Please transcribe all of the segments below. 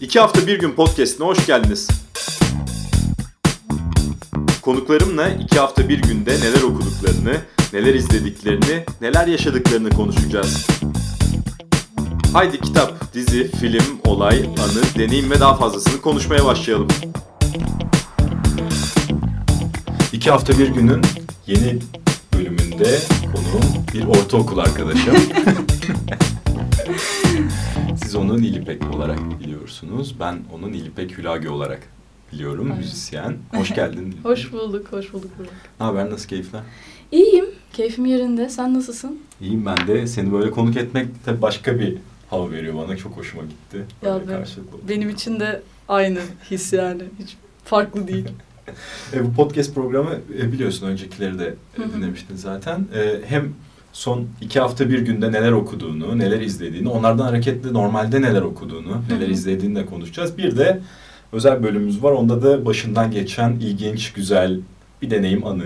İki hafta bir gün podcastine hoş geldiniz. Konuklarımla iki hafta bir günde neler okuduklarını, neler izlediklerini, neler yaşadıklarını konuşacağız. Haydi kitap, dizi, film, olay, anı, deneyim ve daha fazlasını konuşmaya başlayalım. İki hafta bir günün yeni bölümünde konuğum bir ortaokul arkadaşım. Siz onu Nilipek olarak biliyorsunuz. Ben onu Nilipek Hülagi olarak biliyorum. Aynen. Müzisyen. Hoş geldin. Hoş bulduk, hoş bulduk Burak. Ne haber? Nasıl keyifler? İyiyim, keyfim yerinde. Sen nasılsın? İyiyim ben de. Seni böyle konuk etmek tabii başka bir hava veriyor bana. Çok hoşuma gitti. Ya ben-. Benim için de aynı his yani. Hiç farklı değil. E, bu podcast programı e, biliyorsun öncekileri de dinlemiştin zaten. E, hem son iki hafta bir günde neler okuduğunu, neler izlediğini, onlardan hareketle normalde neler okuduğunu, neler izlediğini de konuşacağız. Bir de özel bölümümüz var. Onda da başından geçen ilginç, güzel bir deneyim anı.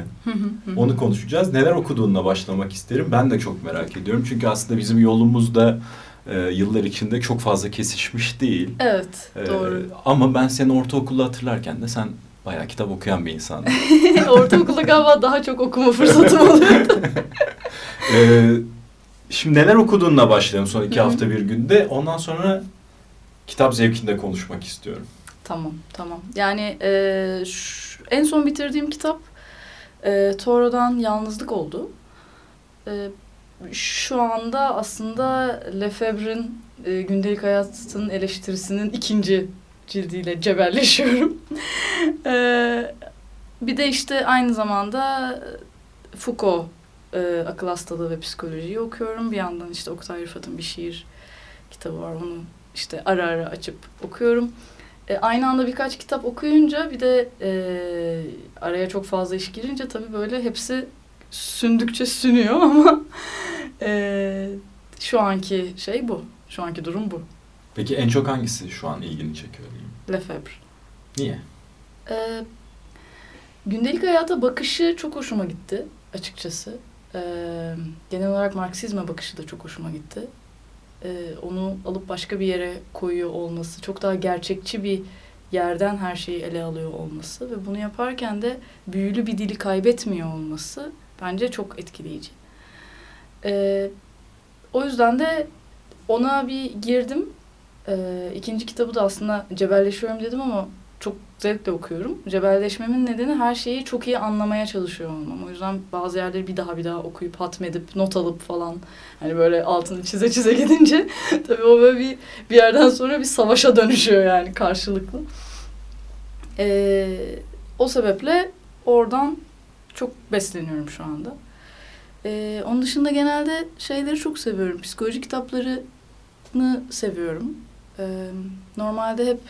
Onu konuşacağız. Neler okuduğunla başlamak isterim. Ben de çok merak ediyorum. Çünkü aslında bizim yolumuz da e, yıllar içinde çok fazla kesişmiş değil. Evet, E, doğru. ama ben seni ortaokulda hatırlarken de sen bayağı kitap okuyan bir insandın. Ortaokulda galiba daha çok okuma fırsatım oluyordu. Ee, şimdi neler okuduğunla başlayalım son iki Hı hı. hafta bir günde. Ondan sonra kitap zevkinde konuşmak istiyorum. tamam, tamam. Yani e, şu- en son bitirdiğim kitap e, Toro'dan Yalnızlık oldu. E, şu anda aslında Lefebvre'in e, gündelik hayatın eleştirisinin ikinci cildiyle cebelleşiyorum. E, bir de işte aynı zamanda Foucault e, akıl hastalığı ve psikolojiyi okuyorum. Bir yandan işte Oktay Rıfat'ın bir şiir kitabı var. Onu işte ara ara açıp okuyorum. E, aynı anda birkaç kitap okuyunca bir de e, araya çok fazla iş girince tabii böyle hepsi sündükçe sünüyor ama e, şu anki şey bu. Şu anki durum bu. Peki en çok hangisi şu an ilgini çekiyor diyeyim? Lefebvre. Niye? E, gündelik hayata bakışı çok hoşuma gitti açıkçası. E, genel olarak Marksizme bakışı da çok hoşuma gitti. E, onu alıp başka bir yere koyuyor olması, çok daha gerçekçi bir yerden her şeyi ele alıyor olması ve bunu yaparken de büyülü bir dili kaybetmiyor olması bence çok etkileyici. E, o yüzden de ona bir girdim. E, ikinci kitabı da aslında cebelleşiyorum dedim ama çok zevkle okuyorum. Cebelleşmemin nedeni her şeyi çok iyi anlamaya çalışıyor olmam. O yüzden bazı yerleri bir daha bir daha okuyup hatmedip not alıp falan hani böyle altını çize çize gidince tabii o böyle bir bir yerden sonra bir savaşa dönüşüyor yani karşılıklı. Ee, o sebeple oradan çok besleniyorum şu anda. Ee, onun dışında genelde şeyleri çok seviyorum. Psikoloji kitaplarını seviyorum. Ee, normalde hep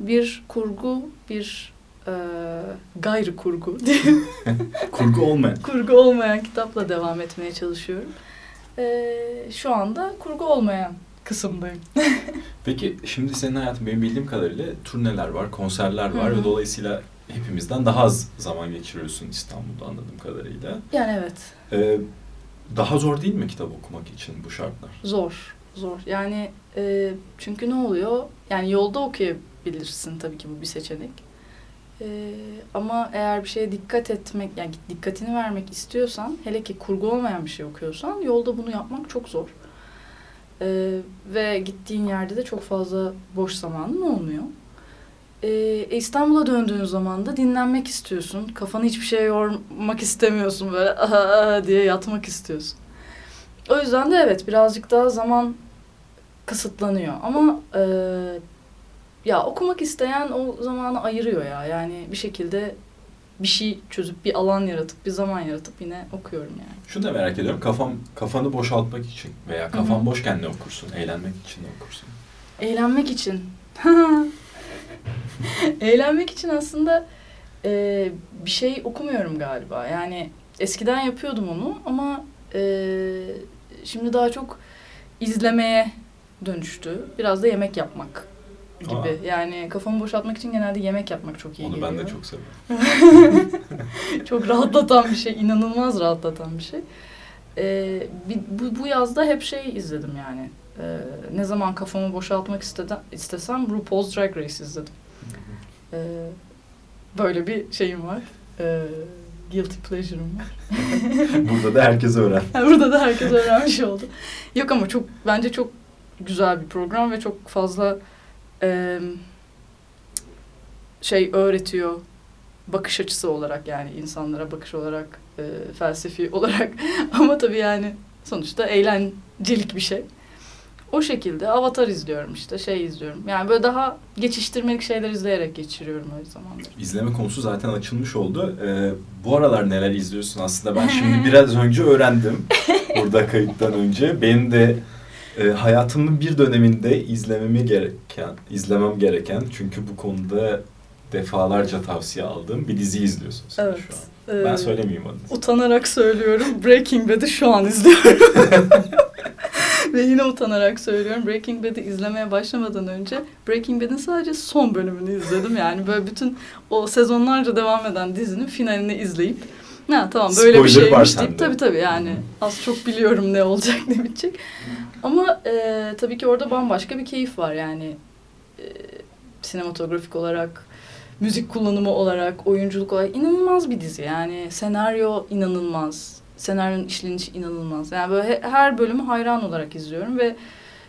bir kurgu, bir e, gayrı kurgu diyeyim. Kurgu olmayan. kurgu olmayan kitapla devam etmeye çalışıyorum. Ee, şu anda kurgu olmayan kısımdayım. Peki şimdi senin hayatın benim bildiğim kadarıyla turneler var, konserler var Hı hı. ve dolayısıyla hepimizden daha az zaman geçiriyorsun İstanbul'da anladığım kadarıyla. Yani evet Ee, daha zor değil mi kitap okumak için bu şartlar? zor, zor. Yani e, çünkü ne oluyor? Yani yolda okuyabilirsin tabii ki bu bir seçenek. E, ama eğer bir şeye dikkat etmek, yani dikkatini vermek istiyorsan, hele ki kurgu olmayan bir şey okuyorsan, yolda bunu yapmak çok zor. E, ve gittiğin yerde de çok fazla boş zamanın olmuyor. E, İstanbul'a döndüğün zaman da dinlenmek istiyorsun. Kafanı hiçbir şeye yormak istemiyorsun. Böyle "Aa!" diye yatmak istiyorsun. O yüzden de evet birazcık daha zaman kısıtlanıyor. Ama e, ya okumak isteyen o zamanı ayırıyor ya. Yani bir şekilde bir şey çözüp bir alan yaratıp bir zaman yaratıp yine okuyorum yani. Şunu da merak ediyorum. Kafam kafanı boşaltmak için veya kafan Hı hı. boşken ne okursun? Eğlenmek için ne okursun? Eğlenmek için. Eğlenmek için aslında e, bir şey okumuyorum galiba. Yani eskiden yapıyordum onu ama e, şimdi daha çok izlemeye dönüştü. Biraz da yemek yapmak gibi. Aa. Yani kafamı boşaltmak için genelde yemek yapmak çok iyi Onu geliyor. ben de çok seviyorum. çok rahatlatan bir şey, inanılmaz rahatlatan bir şey. Ee, bu, bu yazda hep şey izledim yani. Ee, ne zaman kafamı boşaltmak isteden, istesem RuPaul's Drag Race izledim. Ee, böyle bir şeyim var. Ee, guilty pleasure'ım var. Burada da herkes öğren. Burada da herkes öğrenmiş oldu. Yok ama çok bence çok güzel bir program ve çok fazla e, şey öğretiyor bakış açısı olarak yani insanlara bakış olarak e, felsefi olarak ama tabii yani sonuçta eğlencelik bir şey. O şekilde Avatar izliyorum işte şey izliyorum. Yani böyle daha geçiştirmelik şeyler izleyerek geçiriyorum öyle zamanları. İzleme konusu zaten açılmış oldu. Ee, bu aralar neler izliyorsun aslında ben şimdi biraz önce öğrendim. Burada kayıttan önce. Benim de e, hayatımın bir döneminde izlememi gereken, izlemem gereken çünkü bu konuda defalarca tavsiye aldığım bir dizi izliyorsun sen Evet. şu an. Ben Ee, söylemeyeyim adını. Utanarak söylüyorum. Breaking Bad'i şu an izliyorum. Ve yine utanarak söylüyorum. Breaking Bad'i izlemeye başlamadan önce Breaking Bad'in sadece son bölümünü izledim. Yani böyle bütün o sezonlarca devam eden dizinin finalini izleyip ha tamam böyle bir Spoiler var şeymiş deyip tabii tabii yani az çok biliyorum ne olacak ne bitecek. Ama e, tabii ki orada bambaşka bir keyif var yani e, sinematografik olarak müzik kullanımı olarak, oyunculuk olarak inanılmaz bir dizi. Yani senaryo inanılmaz. Senaryonun işlenişi inanılmaz. Yani böyle he- her bölümü hayran olarak izliyorum ve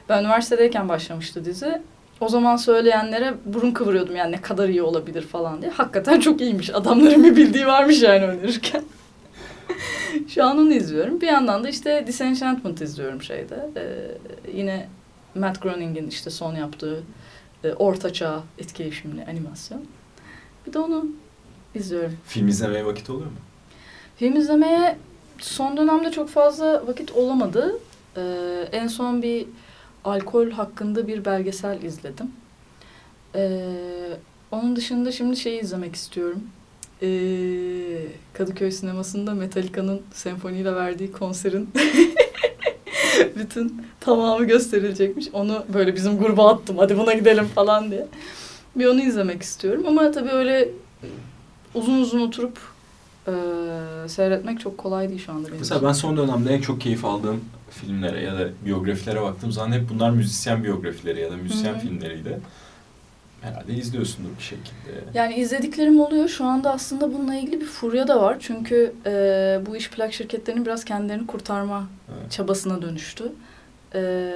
ben üniversitedeyken başlamıştı dizi. O zaman söyleyenlere burun kıvırıyordum yani ne kadar iyi olabilir falan diye. Hakikaten çok iyiymiş. Adamların bir bildiği varmış yani önerirken. Şu an onu izliyorum. Bir yandan da işte Disenchantment izliyorum şeyde. Ee, yine Matt Groening'in işte son yaptığı e, ortaçağ etkileşimli animasyon. Bir de onu izliyorum. Film izlemeye vakit oluyor mu? Film izlemeye son dönemde çok fazla vakit olamadı. Ee, en son bir alkol hakkında bir belgesel izledim. Ee, onun dışında şimdi şeyi izlemek istiyorum. Ee, Kadıköy sinemasında Metallica'nın senfoniyle verdiği konserin bütün tamamı gösterilecekmiş. Onu böyle bizim gruba attım. Hadi buna gidelim falan diye. Bir onu izlemek istiyorum. Ama tabii öyle uzun uzun oturup e, seyretmek çok kolay değil şu anda benim Mesela için. ben son dönemde en çok keyif aldığım filmlere ya da biyografilere baktığım zaman hep bunlar müzisyen biyografileri ya da müzisyen Hı hı. filmleriydi. Herhalde izliyorsundur bir şekilde. Yani izlediklerim oluyor. Şu anda aslında bununla ilgili bir furya da var. Çünkü e, bu iş plak şirketlerinin biraz kendilerini kurtarma Evet. çabasına dönüştü. E,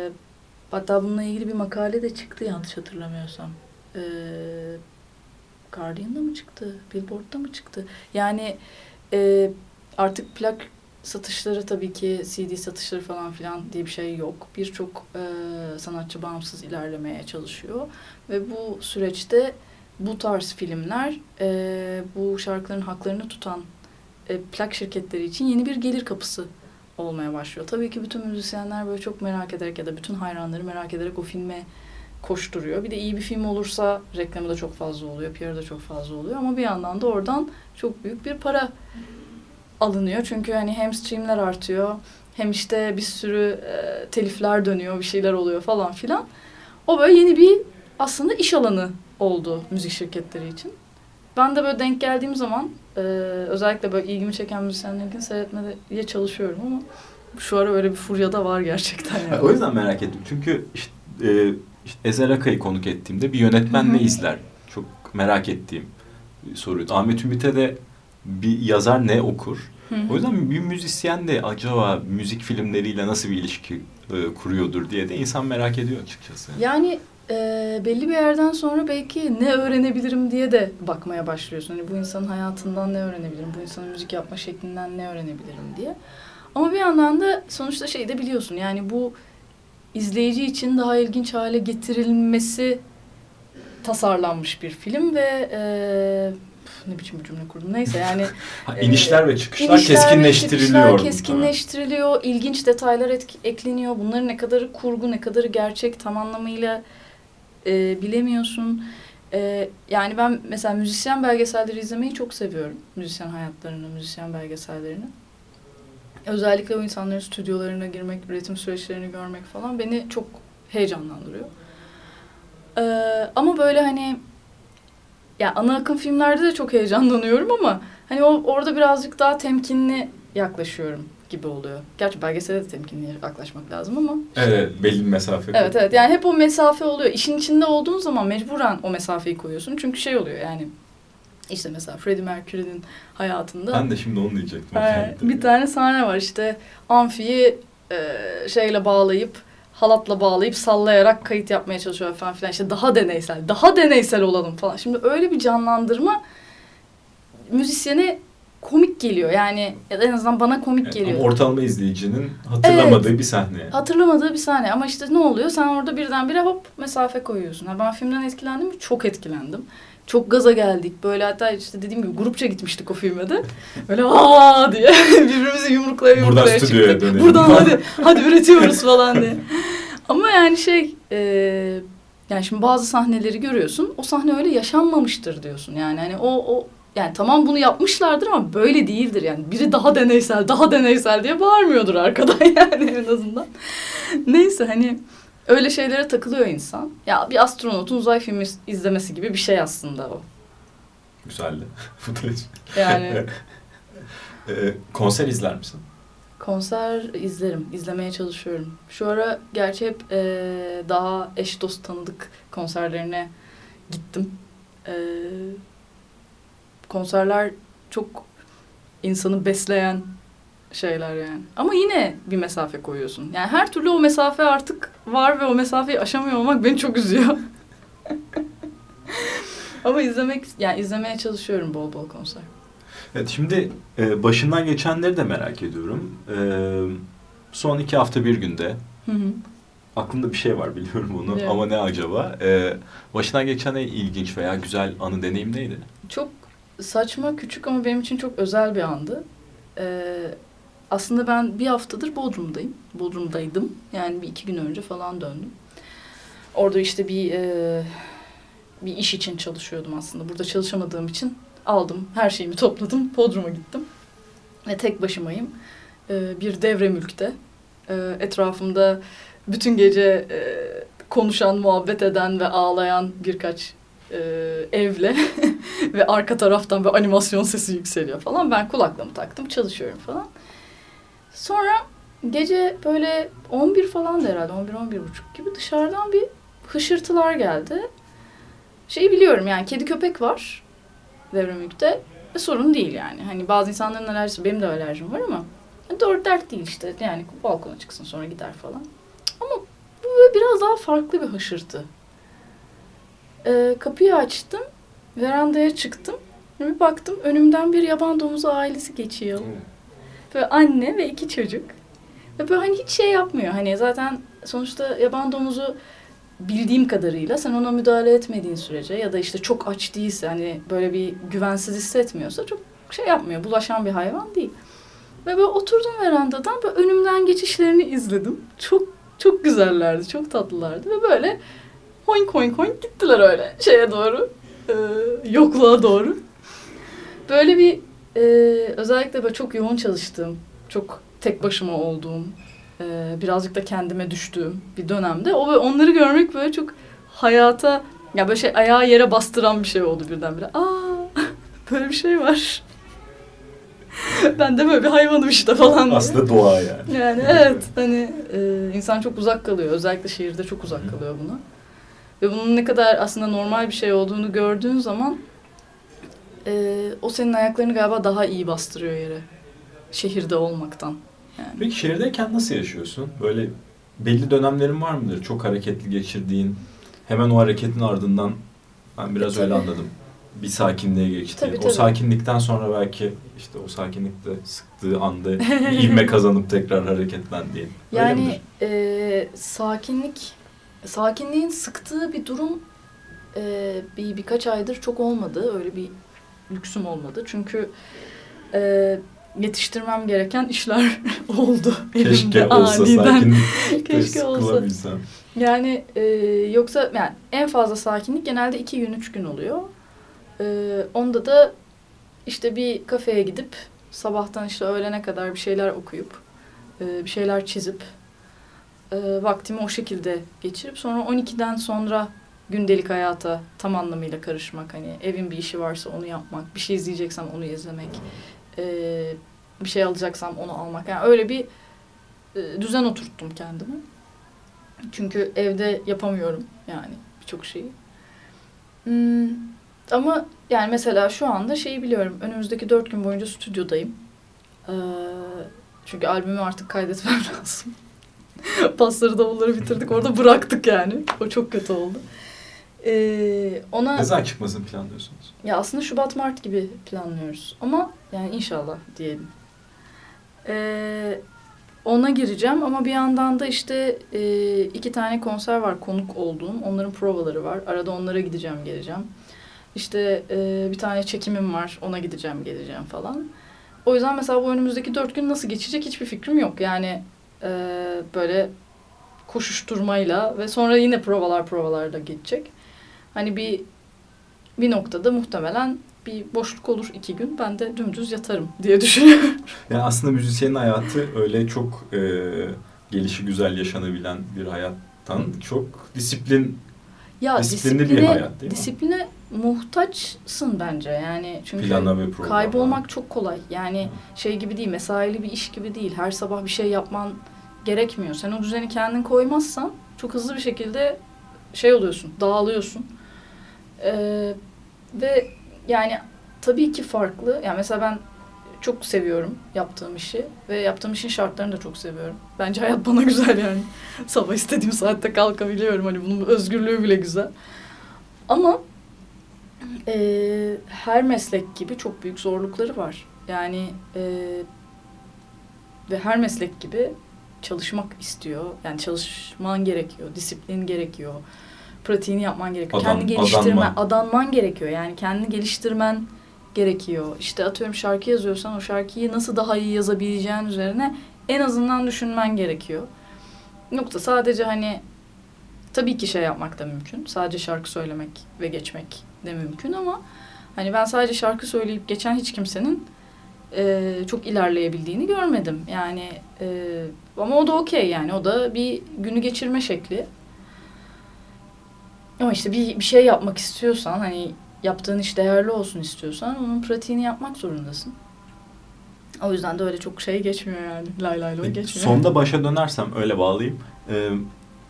hatta bununla ilgili bir makale de çıktı yanlış hatırlamıyorsam. E, Guardian'da mı çıktı? Billboard'da mı çıktı? Yani e, artık plak satışları tabii ki CD satışları falan filan diye bir şey yok. Birçok e, sanatçı bağımsız ilerlemeye çalışıyor. Ve bu süreçte bu tarz filmler e, bu şarkıların haklarını tutan e, plak şirketleri için yeni bir gelir kapısı olmaya başlıyor. Tabii ki bütün müzisyenler böyle çok merak ederek ya da bütün hayranları merak ederek o filme koşturuyor. Bir de iyi bir film olursa reklamı da çok fazla oluyor, PR'ı da çok fazla oluyor ama bir yandan da oradan çok büyük bir para alınıyor. Çünkü hani hem streamler artıyor hem işte bir sürü e, telifler dönüyor, bir şeyler oluyor falan filan. O böyle yeni bir aslında iş alanı oldu müzik şirketleri için. Ben de böyle denk geldiğim zaman e, özellikle böyle ilgimi çeken müzisyenlerin seyretmeye çalışıyorum ama şu ara öyle bir furya da var gerçekten yani. O yüzden merak ettim. Çünkü işte, e, işte Ezel Akay'ı konuk ettiğimde bir yönetmen ne izler? Çok merak ettiğim bir soruydu. Ahmet Ümit'e de bir yazar ne okur? Hı hı. O yüzden bir müzisyen de acaba müzik filmleriyle nasıl bir ilişki e, kuruyordur diye de insan merak ediyor açıkçası. Yani e, belli bir yerden sonra belki ne öğrenebilirim diye de bakmaya başlıyorsun. Hani bu insanın hayatından ne öğrenebilirim, bu insanın müzik yapma şeklinden ne öğrenebilirim diye. Ama bir yandan da sonuçta şey de biliyorsun yani bu izleyici için daha ilginç hale getirilmesi tasarlanmış bir film ve e, ne biçim bir cümle kurdum neyse yani Ha, e, inişler ve çıkışlar İnişler ve keskinleştiriliyor. çıkışlar burada. keskinleştiriliyor. ilginç detaylar etk- ekleniyor. Bunların ne kadarı kurgu, ne kadarı gerçek tam anlamıyla e, bilemiyorsun. E, yani ben mesela müzisyen belgeselleri izlemeyi çok seviyorum. Müzisyen hayatlarını, müzisyen belgesellerini. Özellikle o insanların stüdyolarına girmek, üretim süreçlerini görmek falan beni çok heyecanlandırıyor. E, ama böyle hani ya ana akım filmlerde de çok heyecanlanıyorum ama hani o orada birazcık daha temkinli yaklaşıyorum gibi oluyor. Gerçi belgesele de temkinli yaklaşmak lazım ama. Evet belli bir mesafe. Evet evet yani hep o mesafe oluyor. İşin içinde olduğun zaman mecburen o mesafeyi koyuyorsun. Çünkü şey oluyor yani işte mesela Freddie Mercury'nin hayatında Ben de şimdi onu diyecektim. ee, bir tane sahne var işte amfiyi e, şeyle bağlayıp halatla bağlayıp sallayarak kayıt yapmaya çalışıyor falan filan. İşte daha deneysel, daha deneysel olalım falan. Şimdi öyle bir canlandırma müzisyene komik geliyor. Yani ya da en azından bana komik Evet, geliyor. ama ortalama izleyicinin hatırlamadığı bir sahne. Hatırlamadığı bir sahne ama işte ne oluyor? Sen orada birdenbire hop mesafe koyuyorsun. Ha, ben filmden etkilendim mi? Çok etkilendim. Çok gaza geldik. Böyle hatta işte dediğim gibi grupça gitmiştik o filme de. Böyle aa diye birbirimizi yumruklaya Buradan yumruklaya stüdyoya çıktık. Buradan hadi hadi üretiyoruz falan diye. Ama yani şey e, yani şimdi bazı sahneleri görüyorsun. O sahne öyle yaşanmamıştır diyorsun. Yani hani o o yani tamam bunu yapmışlardır ama böyle değildir yani. Biri daha deneysel, daha deneysel diye bağırmıyordur arkadan yani en azından. Neyse hani öyle şeylere takılıyor insan. Ya bir astronotun uzay filmi izlemesi gibi bir şey aslında o. Güzeldi. Footage. Yani Ee, konser izler misin? Konser izlerim, izlemeye çalışıyorum. Şu ara gerçi hep eee, daha eş dost tanıdık konserlerine gittim. Eee, konserler çok insanı besleyen şeyler yani. Ama yine bir mesafe koyuyorsun. Yani her türlü o mesafe artık var ve o mesafeyi aşamıyor olmak beni çok üzüyor. Ama izlemek yani izlemeye çalışıyorum bol bol konser. Evet şimdi e, başından geçenleri de merak ediyorum. E, son iki hafta bir günde Hı hı. aklımda bir şey var biliyorum bunu Evet. ama ne acaba? E, başından geçen en ilginç veya güzel anı deneyim neydi? Çok saçma, küçük ama benim için çok özel bir andı. Ee, aslında ben bir haftadır Bodrum'dayım. Bodrum'daydım. Yani bir iki gün önce falan döndüm. Orada işte bir e, bir iş için çalışıyordum aslında. Burada çalışamadığım için aldım, her şeyimi topladım, Bodrum'a gittim. Ve tek başımayım. Ee, bir devre mülkte. Ee, etrafımda bütün gece e, konuşan, muhabbet eden ve ağlayan birkaç e, evle ve arka taraftan bir animasyon sesi yükseliyor falan. Ben kulaklığımı taktım, çalışıyorum falan. Sonra gece böyle 11 falan da herhalde, 11-11 buçuk gibi dışarıdan bir hışırtılar geldi. Şeyi biliyorum yani kedi köpek var devremükte ve sorun değil yani. Hani bazı insanların alerjisi, benim de alerjim var ama doğru dert değil işte. Yani balkona çıksın sonra gider falan. Ama bu böyle biraz daha farklı bir hışırtı. Ee, kapıyı açtım, verandaya çıktım. Bir baktım önümden bir yaban domuzu ailesi geçiyor. Böyle anne ve iki çocuk. Ve böyle hani hiç şey yapmıyor. Hani zaten sonuçta yaban domuzu bildiğim kadarıyla sen ona müdahale etmediğin sürece ya da işte çok aç değilse hani böyle bir güvensiz hissetmiyorsa çok şey yapmıyor. Bulaşan bir hayvan değil. Ve böyle oturdum verandadan böyle önümden geçişlerini izledim. Çok çok güzellerdi, çok tatlılardı ve böyle hoink hoink hoink gittiler öyle şeye doğru, e, yokluğa doğru. Böyle bir e, özellikle böyle çok yoğun çalıştığım, çok tek başıma olduğum, e, birazcık da kendime düştüğüm bir dönemde o onları görmek böyle çok hayata ya böyle şey ayağı yere bastıran bir şey oldu birdenbire. Aa böyle bir şey var. ben de böyle bir hayvanım işte falan diye. Aslında doğa yani. Yani evet hani e, insan çok uzak kalıyor. Özellikle şehirde çok uzak kalıyor buna. Ve bunun ne kadar aslında normal bir şey olduğunu gördüğün zaman e, o senin ayaklarını galiba daha iyi bastırıyor yere. Şehirde olmaktan. Yani. Peki şehirdeyken nasıl yaşıyorsun? Böyle belli dönemlerin var mıdır? Çok hareketli geçirdiğin, hemen o hareketin ardından ben biraz E, öyle tabii. anladım. Bir sakinliğe. Tabii, O sakinlikten sonra belki işte o sakinlikte sıktığı anda ivme kazanıp tekrar hareketlendiğin. Yani e, sakinlik, sakinliğin sıktığı bir durum e, bir birkaç aydır çok olmadı. Öyle bir lüksüm olmadı. Çünkü e, yetiştirmem gereken işler oldu. Keşke elimde olsa aniden. Keşke olsa. Yani e, yoksa yani en fazla sakinlik genelde iki gün üç gün oluyor. E, onda da işte bir kafeye gidip sabahtan işte öğlene kadar bir şeyler okuyup e, bir şeyler çizip e, vaktimi o şekilde geçirip sonra 12'den sonra gündelik hayata tam anlamıyla karışmak hani evin bir işi varsa onu yapmak bir şey izleyeceksem onu izlemek e, bir şey alacaksam onu almak. Yani öyle bir e, düzen oturttum kendime. Çünkü evde yapamıyorum yani birçok şeyi. Hmm, ama yani mesela şu anda şeyi biliyorum. Önümüzdeki dört gün boyunca stüdyodayım. Ee, çünkü albümü artık kaydetmem lazım. Pasları davulları bitirdik. Orada bıraktık yani. O çok kötü oldu. Ee, ona Ne zaman çıkmasını planlıyorsunuz? ya aslında Şubat Mart gibi planlıyoruz. Ama yani inşallah diyelim. Ee, ona gireceğim ama bir yandan da işte e, iki tane konser var konuk olduğum. Onların provaları var. Arada onlara gideceğim geleceğim. İşte e, bir tane çekimim var. Ona gideceğim geleceğim falan. O yüzden mesela bu önümüzdeki dört gün nasıl geçecek hiçbir fikrim yok. Yani e, böyle koşuşturmayla ve sonra yine provalar provalarda geçecek. Hani bir bir noktada muhtemelen bir boşluk olur iki gün. Ben de dümdüz yatarım diye düşünüyorum. Yani aslında müzisyenin hayatı öyle çok e, gelişi güzel yaşanabilen bir hayattan çok disiplin Ya Disiplinli bir hayat değil mi? disipline muhtaçsın bence yani çünkü plana ve programa. kaybolmak çok kolay. Yani şey gibi değil, mesaili bir iş gibi değil. Her sabah bir şey yapman gerekmiyor. Sen o düzeni kendin koymazsan çok hızlı bir şekilde şey oluyorsun, dağılıyorsun. Ee, ve yani tabii ki farklı. Yani mesela ben çok seviyorum yaptığım işi ve yaptığım işin şartlarını da çok seviyorum. Bence hayat bana güzel yani. Sabah istediğim saatte kalkabiliyorum. Hani bunun özgürlüğü bile güzel. Ama e, her meslek gibi çok büyük zorlukları var. Yani e, ve her meslek gibi çalışmak istiyor. Yani çalışman gerekiyor, disiplin gerekiyor, pratiğini yapman gerekiyor. Adam- kendi geliştirmen, adanman. adanman gerekiyor. Yani kendini geliştirmen gerekiyor. İşte atıyorum şarkı yazıyorsan o şarkıyı nasıl daha iyi yazabileceğin üzerine en azından düşünmen gerekiyor. Yoksa sadece hani tabii ki şey yapmak da mümkün. Sadece şarkı söylemek ve geçmek de mümkün ama hani ben sadece şarkı söyleyip geçen hiç kimsenin e, çok ilerleyebildiğini görmedim. Yani e, ama o da okey yani o da bir günü geçirme şekli. Ama işte bir, bir şey yapmak istiyorsan hani yaptığın iş değerli olsun istiyorsan onun pratiğini yapmak zorundasın. O yüzden de öyle çok şey geçmiyor yani. Lay lay Peki, geçmiyor. Sonda başa dönersem öyle bağlayayım. Ee,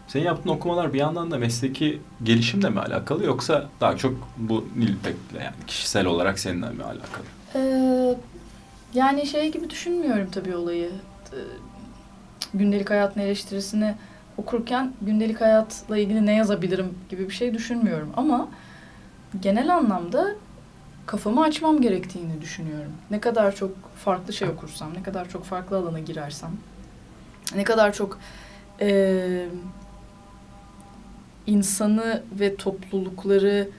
senin yaptığın okumalar bir yandan da mesleki gelişimle mi alakalı yoksa daha çok bu Nilüpek'le yani kişisel olarak seninle mi alakalı? Ee, yani şey gibi düşünmüyorum tabii olayı. Ee, gündelik hayatın eleştirisini okurken gündelik hayatla ilgili ne yazabilirim gibi bir şey düşünmüyorum. Ama genel anlamda kafamı açmam gerektiğini düşünüyorum. Ne kadar çok farklı şey okursam, ne kadar çok farklı alana girersem, ne kadar çok eee, insanı ve toplulukları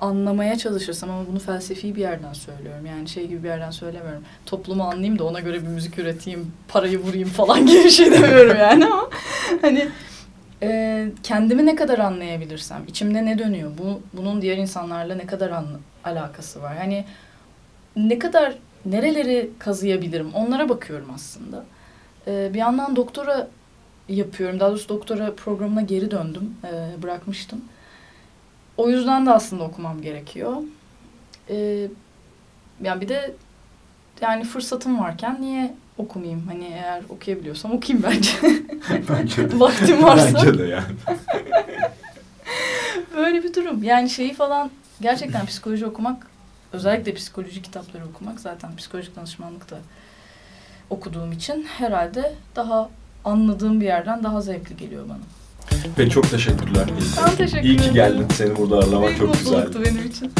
anlamaya çalışırsam ama bunu felsefi bir yerden söylüyorum. Yani şey gibi bir yerden söylemiyorum. Toplumu anlayayım da ona göre bir müzik üreteyim, parayı vurayım falan gibi bir şey demiyorum yani ama hani e, kendimi ne kadar anlayabilirsem, içimde ne dönüyor, bu, bunun diğer insanlarla ne kadar an, alakası var. Hani ne kadar nereleri kazıyabilirim onlara bakıyorum aslında. E, bir yandan doktora yapıyorum. Daha doğrusu doktora programına geri döndüm. E, bırakmıştım. O yüzden de aslında okumam gerekiyor. Ee, yani bir de yani fırsatım varken niye okumayayım? Hani eğer okuyabiliyorsam okuyayım bence. Bence de. Vaktim varsa. Bence de yani. Böyle bir durum. Yani şeyi falan gerçekten psikoloji okumak, özellikle psikoloji kitapları okumak zaten psikolojik danışmanlık da okuduğum için herhalde daha anladığım bir yerden daha zevkli geliyor bana. Peki çok teşekkürler. Ben teşekkür İyi ki ederim. geldin. Seni burada ağırlamak çok mutluluktu güzeldi. benim için.